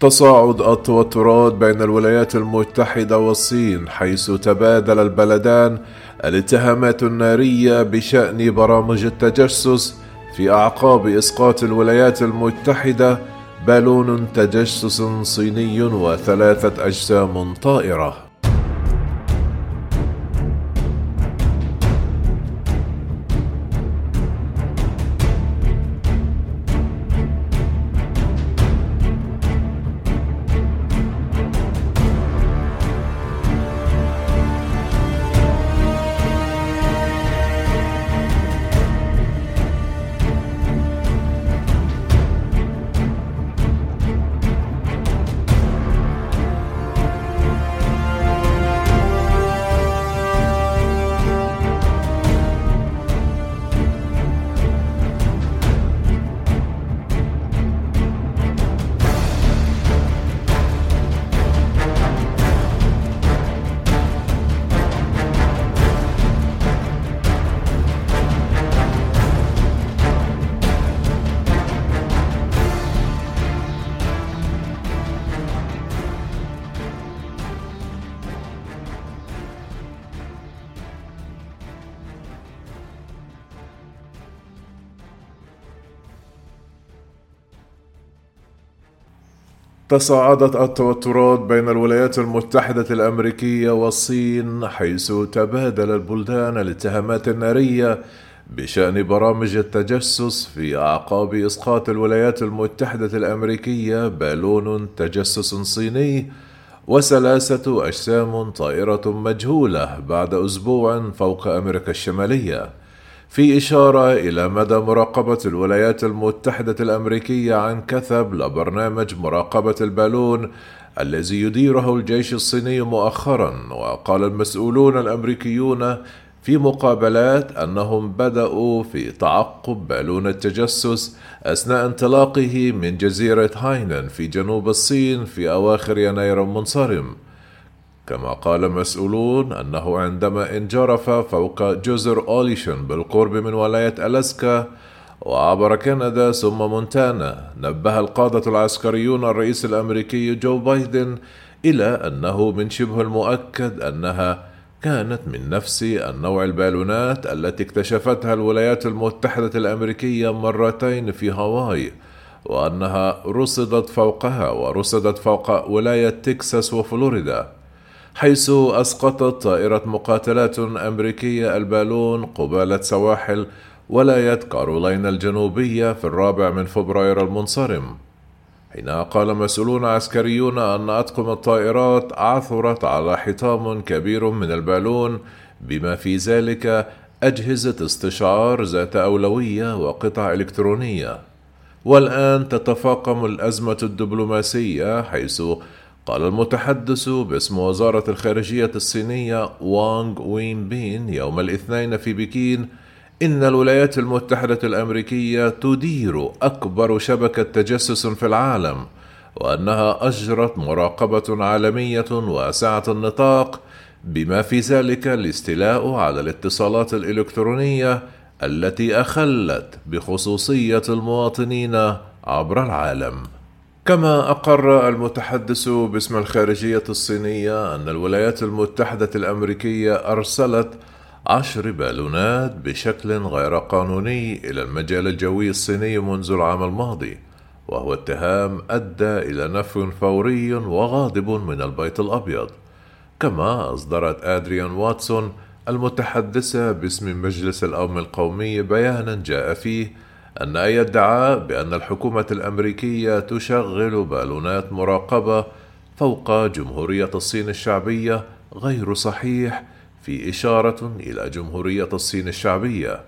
تصاعد التوترات بين الولايات المتحدة والصين حيث تبادل البلدان الاتهامات النارية بشأن برامج التجسس في أعقاب إسقاط الولايات المتحدة بالون تجسس صيني وثلاثة أجسام طائرة. تصاعدت التوترات بين الولايات المتحدة الأمريكية والصين حيث تبادل البلدان الاتهامات النارية بشأن برامج التجسس في أعقاب إسقاط الولايات المتحدة الأمريكية بالون تجسس صيني وثلاثة أجسام طائرة مجهولة بعد أسبوع فوق أمريكا الشمالية. في إشارة إلى مدى مراقبة الولايات المتحدة الأمريكية عن كثب لبرنامج مراقبة البالون الذي يديره الجيش الصيني مؤخرا وقال المسؤولون الأمريكيون في مقابلات أنهم بدأوا في تعقب بالون التجسس أثناء انطلاقه من جزيرة هاينن في جنوب الصين في أواخر يناير المنصرم كما قال مسؤولون أنه عندما انجرف فوق جزر أوليشن بالقرب من ولاية ألاسكا وعبر كندا ثم مونتانا نبه القادة العسكريون الرئيس الأمريكي جو بايدن إلى أنه من شبه المؤكد أنها كانت من نفس النوع البالونات التي اكتشفتها الولايات المتحدة الأمريكية مرتين في هاواي وأنها رصدت فوقها ورصدت فوق ولاية تكساس وفلوريدا. حيث أسقطت طائرة مقاتلات أمريكية البالون قبالة سواحل ولاية كارولينا الجنوبية في الرابع من فبراير المنصرم. حين قال مسؤولون عسكريون أن أطقم الطائرات عثرت على حطام كبير من البالون بما في ذلك أجهزة استشعار ذات أولوية وقطع إلكترونية. والآن تتفاقم الأزمة الدبلوماسية حيث قال المتحدث باسم وزارة الخارجية الصينية وانغ وين بين يوم الاثنين في بكين إن الولايات المتحدة الأمريكية تدير أكبر شبكة تجسس في العالم وأنها أجرت مراقبة عالمية واسعة النطاق بما في ذلك الاستيلاء على الاتصالات الإلكترونية التي أخلت بخصوصية المواطنين عبر العالم. كما أقر المتحدث باسم الخارجية الصينية أن الولايات المتحدة الأمريكية أرسلت عشر بالونات بشكل غير قانوني إلى المجال الجوي الصيني منذ العام الماضي وهو اتهام أدى إلى نفي فوري وغاضب من البيت الأبيض. كما أصدرت أدريان واتسون المتحدثة باسم مجلس الأمن القومي بيانا جاء فيه أن أي ادعاء بأن الحكومة الأمريكية تشغل بالونات مراقبة فوق جمهورية الصين الشعبية غير صحيح في إشارة إلى جمهورية الصين الشعبية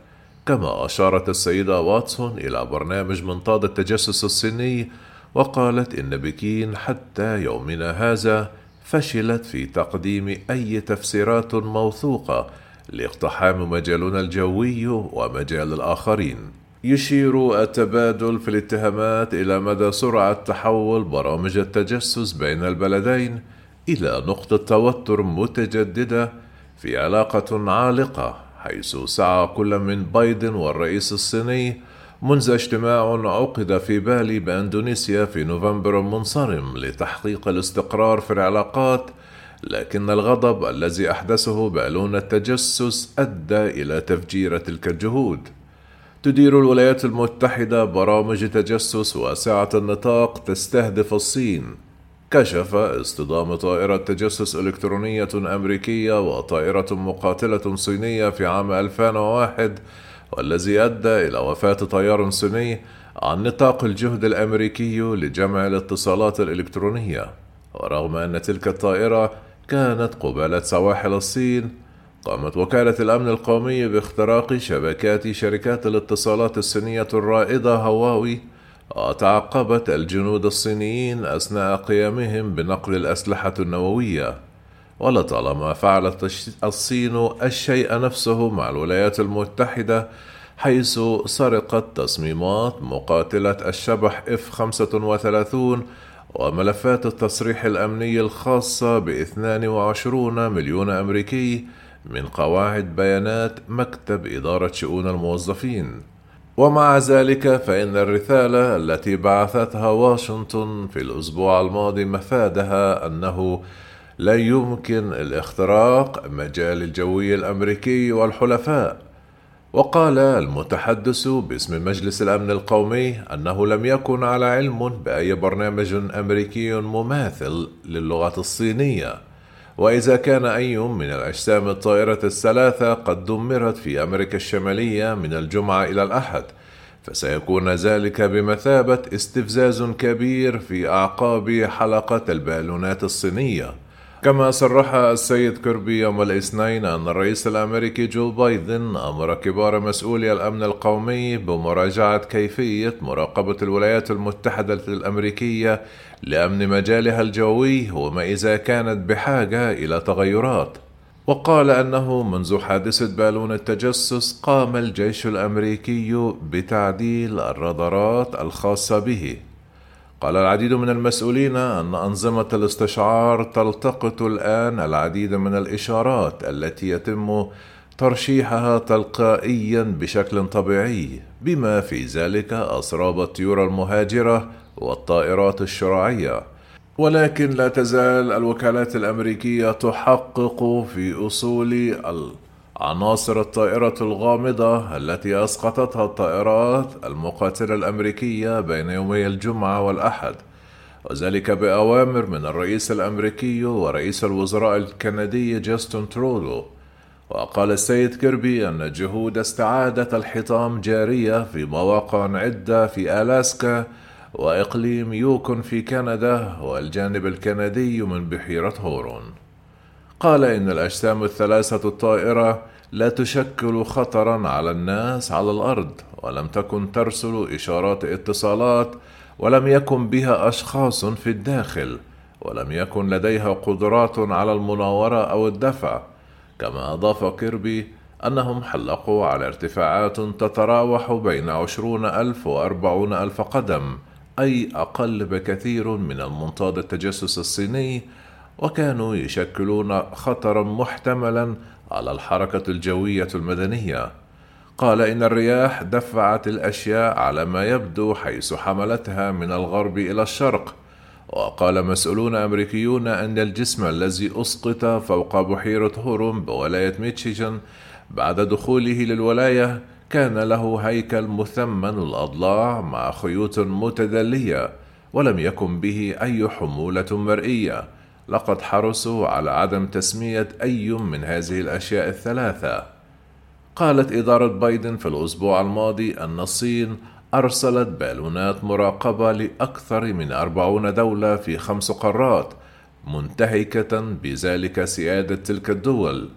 كما أشارت السيدة واتسون إلى برنامج منطاد التجسس الصيني وقالت إن بكين حتى يومنا هذا فشلت في تقديم أي تفسيرات موثوقة لاقتحام مجالنا الجوي ومجال الآخرين. يشير التبادل في الاتهامات إلى مدى سرعة تحول برامج التجسس بين البلدين إلى نقطة توتر متجددة في علاقة عالقة حيث سعى كل من بايدن والرئيس الصيني منذ اجتماع عقد في بالي بأندونيسيا في نوفمبر المنصرم لتحقيق الاستقرار في العلاقات لكن الغضب الذي أحدثه بالون التجسس أدى إلى تفجير تلك الجهود. تدير الولايات المتحدة برامج تجسس واسعة النطاق تستهدف الصين. كشف اصطدام طائرة تجسس إلكترونية أمريكية وطائرة مقاتلة صينية في عام 2001 والذي أدى إلى وفاة طيار صيني عن نطاق الجهد الأمريكي لجمع الاتصالات الإلكترونية. ورغم أن تلك الطائرة كانت قبالة سواحل الصين قامت وكالة الأمن القومي باختراق شبكات شركات الاتصالات الصينية الرائدة هواوي وتعقبت الجنود الصينيين أثناء قيامهم بنقل الأسلحة النووية. ولطالما فعلت الصين الشيء نفسه مع الولايات المتحدة حيث سرقت تصميمات مقاتلة الشبح إف 35 وملفات التصريح الأمني الخاصة ب 22 مليون أمريكي من قواعد بيانات مكتب إدارة شؤون الموظفين. ومع ذلك فإن الرسالة التي بعثتها واشنطن في الأسبوع الماضي مفادها أنه لا يمكن الاختراق مجال الجوي الأمريكي والحلفاء. وقال المتحدث باسم مجلس الأمن القومي أنه لم يكن على علم بأي برنامج أمريكي مماثل للغة الصينية. وإذا كان أي من الأجسام الطائرة الثلاثة قد دمرت في أمريكا الشمالية من الجمعة إلى الأحد فسيكون ذلك بمثابة استفزاز كبير في أعقاب حلقة البالونات الصينية. كما صرح السيد كيربي يوم الاثنين أن الرئيس الأمريكي جو بايدن أمر كبار مسؤولي الأمن القومي بمراجعة كيفية مراقبة الولايات المتحدة الأمريكية لأمن مجالها الجوي وما إذا كانت بحاجة إلى تغيرات. وقال أنه منذ حادثة بالون التجسس قام الجيش الأمريكي بتعديل الرادارات الخاصة به. قال العديد من المسؤولين أن أنظمة الاستشعار تلتقط الآن العديد من الإشارات التي يتم ترشيحها تلقائيا بشكل طبيعي بما في ذلك أسراب الطيور المهاجرة والطائرات الشراعية. ولكن لا تزال الوكالات الأمريكية تحقق في أصول عناصر الطائرة الغامضة التي أسقطتها الطائرات المقاتلة الأمريكية بين يومي الجمعة والأحد وذلك بأوامر من الرئيس الأمريكي ورئيس الوزراء الكندي جاستون ترودو وقال السيد كيربي أن جهود استعادة الحطام جارية في مواقع عدة في ألاسكا وإقليم يوكون في كندا والجانب الكندي من بحيرة هورون. قال إن الأجسام الثلاثة الطائرة لا تشكل خطرا على الناس على الأرض ولم تكن ترسل إشارات اتصالات ولم يكن بها أشخاص في الداخل ولم يكن لديها قدرات على المناورة أو الدفع. كما أضاف كيربي أنهم حلقوا على ارتفاعات تتراوح بين عشرون ألف وأربعون ألف قدم أي أقل بكثير من المنطاد التجسس الصيني وكانوا يشكلون خطرا محتملا على الحركة الجوية المدنية. قال إن الرياح دفعت الأشياء على ما يبدو حيث حملتها من الغرب إلى الشرق. وقال مسؤولون أمريكيون أن الجسم الذي أسقط فوق بحيرة هوروم بولاية ميتشيغان بعد دخوله للولاية كان له هيكل مثمن الأضلاع مع خيوط متدلية ولم يكن به أي حمولة مرئية. لقد حرصوا على عدم تسمية أي من هذه الأشياء الثلاثة. قالت إدارة بايدن في الأسبوع الماضي أن الصين أرسلت بالونات مراقبة لأكثر من أربعون دولة في خمس قارات منتهكة بذلك سيادة تلك الدول.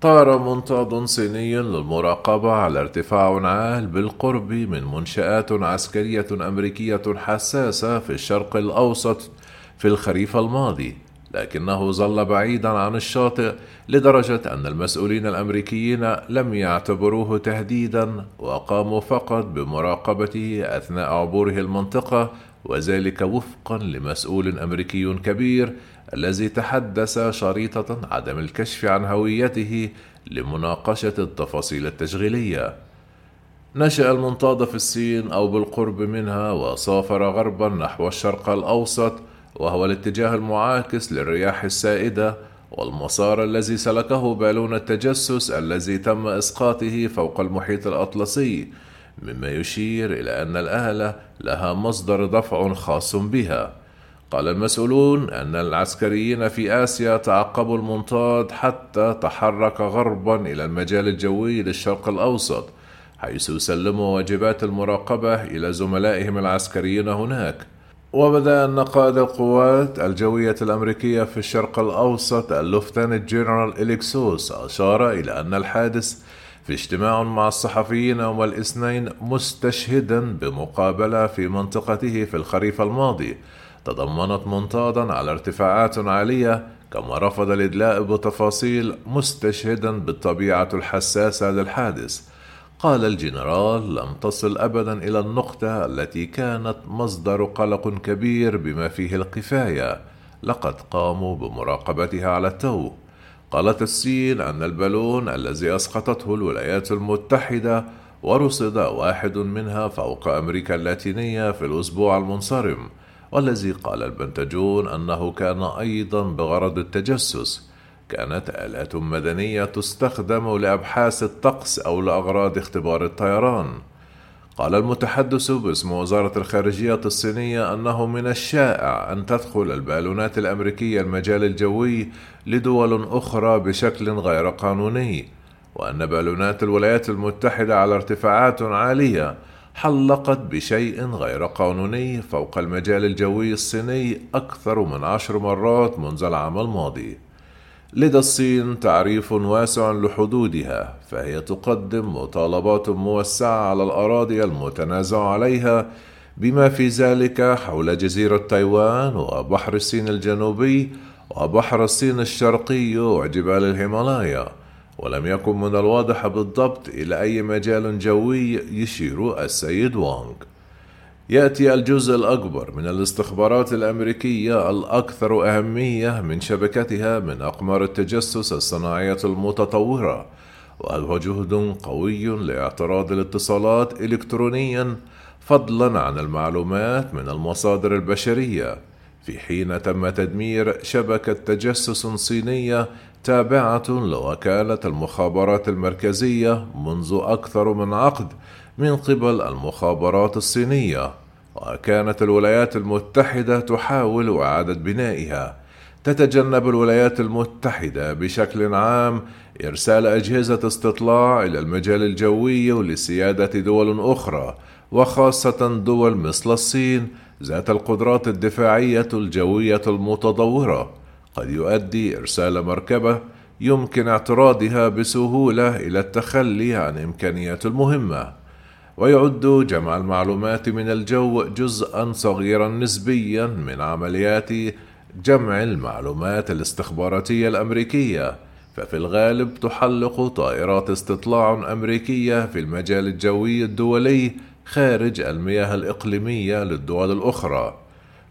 طار منطاد صيني للمراقبة على ارتفاع عال بالقرب من منشآت عسكرية أمريكية حساسة في الشرق الأوسط في الخريف الماضي. لكنه ظل بعيدا عن الشاطئ لدرجة أن المسؤولين الأمريكيين لم يعتبروه تهديدا وقاموا فقط بمراقبته أثناء عبوره المنطقة وذلك وفقا لمسؤول أمريكي كبير الذي تحدث شريطة عدم الكشف عن هويته لمناقشة التفاصيل التشغيلية. نشأ المنطاد في الصين أو بالقرب منها وسافر غربا نحو الشرق الأوسط وهو الاتجاه المعاكس للرياح السائدة والمسار الذي سلكه بالون التجسس الذي تم إسقاطه فوق المحيط الأطلسي مما يشير إلى أن الآلة لها مصدر دفع خاص بها. قال المسؤولون أن العسكريين في آسيا تعقبوا المنطاد حتى تحرك غربا إلى المجال الجوي للشرق الأوسط حيث سلموا واجبات المراقبة إلى زملائهم العسكريين هناك. وبدأ أن قائد القوات الجوية الأمريكية في الشرق الأوسط اللوفتنانت جنرال إليكسوس أشار إلى أن الحادث في اجتماع مع الصحفيين يوم الاثنين مستشهدا بمقابلة في منطقته في الخريف الماضي. تضمنت منطادا على ارتفاعات عالية كما رفض الإدلاء بتفاصيل مستشهدا بالطبيعة الحساسة للحادث. قال الجنرال لم تصل ابدا إلى النقطة التي كانت مصدر قلق كبير بما فيه الكفاية. لقد قاموا بمراقبتها على التو. قالت الصين أن البالون الذي أسقطته الولايات المتحدة ورصد واحد منها فوق أمريكا اللاتينية في الأسبوع المنصرم والذي قال البنتاجون أنه كان أيضا بغرض التجسس. كانت آلات مدنية تستخدم لأبحاث الطقس أو لأغراض اختبار الطيران. قال المتحدث باسم وزارة الخارجية الصينية أنه من الشائع أن تدخل البالونات الأمريكية المجال الجوي لدول أخرى بشكل غير قانوني، وأن بالونات الولايات المتحدة على ارتفاعات عالية حلقت بشيء غير قانوني فوق المجال الجوي الصيني أكثر من عشر مرات منذ العام الماضي. لدى الصين تعريف واسع لحدودها فهي تقدم مطالبات موسعة على الأراضي المتنازع عليها بما في ذلك حول جزيرة تايوان وبحر الصين الجنوبي وبحر الصين الشرقي وجبال الهيمالايا. ولم يكن من الواضح بالضبط إلى أي مجال جوي يشير السيد وانغ. يأتي الجزء الأكبر من الاستخبارات الأمريكية الأكثر أهمية من شبكتها من أقمار التجسس الصناعية المتطورة وهو جهد قوي لاعتراض الاتصالات الكترونيا فضلا عن المعلومات من المصادر البشرية. في حين تم تدمير شبكة تجسس صينية تابعة لوكالة المخابرات المركزية منذ أكثر من عقد من قبل المخابرات الصينية وكانت الولايات المتحدة تحاول إعادة بنائها. تتجنب الولايات المتحدة بشكل عام إرسال أجهزة استطلاع إلى المجال الجوي لسيادة دول أخرى وخاصة دول مثل الصين ذات القدرات الدفاعية الجوية المتطورة. قد يؤدي إرسال مركبة يمكن اعتراضها بسهولة إلى التخلي عن إمكانيات المهمة. ويعد جمع المعلومات من الجو جزءا صغيرا نسبيا من عمليات جمع المعلومات الاستخباراتية الأمريكية. ففي الغالب تحلق طائرات استطلاع أمريكية في المجال الجوي الدولي خارج المياه الإقليمية للدول الأخرى.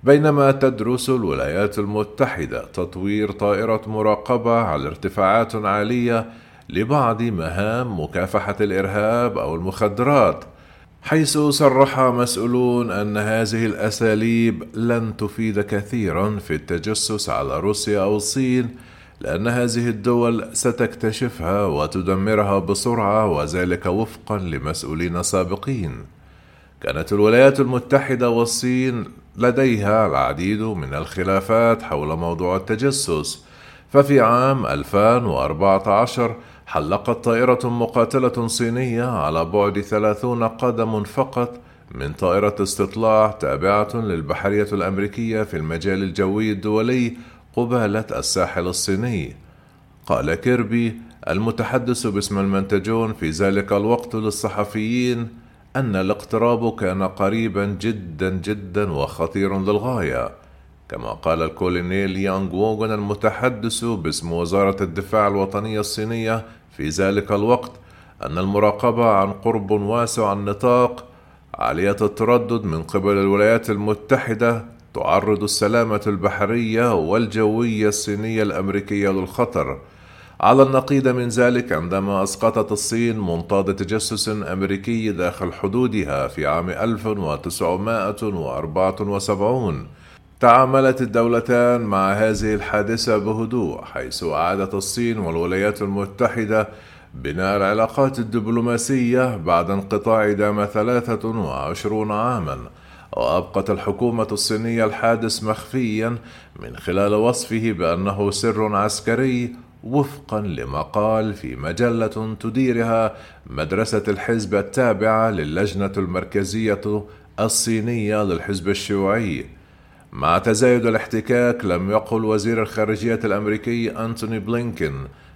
بينما تدرس الولايات المتحدة تطوير طائره مراقبة على ارتفاعات عالية لبعض مهام مكافحة الإرهاب أو المخدرات حيث صرح مسؤولون أن هذه الأساليب لن تفيد كثيرا في التجسس على روسيا أو الصين لأن هذه الدول ستكتشفها وتدمرها بسرعة وذلك وفقا لمسؤولين سابقين. كانت الولايات المتحدة والصين لديها العديد من الخلافات حول موضوع التجسس ففي عام 2014 حلقت طائرة مقاتلة صينية على بعد ثلاثون قدم فقط من طائرة استطلاع تابعة للبحرية الأمريكية في المجال الجوي الدولي قبالة الساحل الصيني. قال كيربي المتحدث باسم المنتجون في ذلك الوقت للصحفيين أن الاقتراب كان قريبا جدا جدا وخطير للغاية. كما قال الكولونيل يانغ ووغن المتحدث باسم وزارة الدفاع الوطنية الصينية في ذلك الوقت أن المراقبة عن قرب واسع النطاق عالية التردد من قبل الولايات المتحدة تعرض السلامة البحرية والجوية الصينية الأمريكية للخطر. على النقيض من ذلك عندما أسقطت الصين منطاد تجسس أمريكي داخل حدودها في عام 1974 تعاملت الدولتان مع هذه الحادثة بهدوء حيث أعادت الصين والولايات المتحدة بناء العلاقات الدبلوماسية بعد انقطاع دام 23 عاما وأبقت الحكومة الصينية الحادث مخفيا من خلال وصفه بأنه سر عسكري وفقا لمقال في مجلة تديرها مدرسة الحزب التابعة للجنة المركزية الصينية للحزب الشيوعي. مع تزايد الاحتكاك لم يقل وزير الخارجية الأمريكي أنتوني بلينكين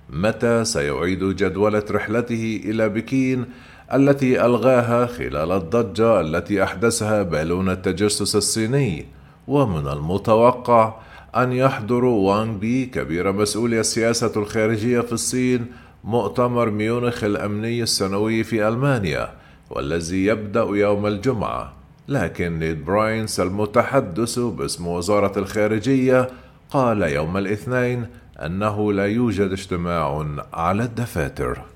متى سيعيد جدولة رحلته إلى بكين التي ألغاها خلال الضجة التي أحدثها بالون التجسس الصيني؟ ومن المتوقع أن يحضر وانغ بي كبير مسؤولي السياسة الخارجية في الصين مؤتمر ميونخ الأمني السنوي في ألمانيا والذي يبدأ يوم الجمعة. لكن نيد براينس المتحدث باسم وزارة الخارجية قال يوم الاثنين أنه لا يوجد اجتماع على الدفاتر.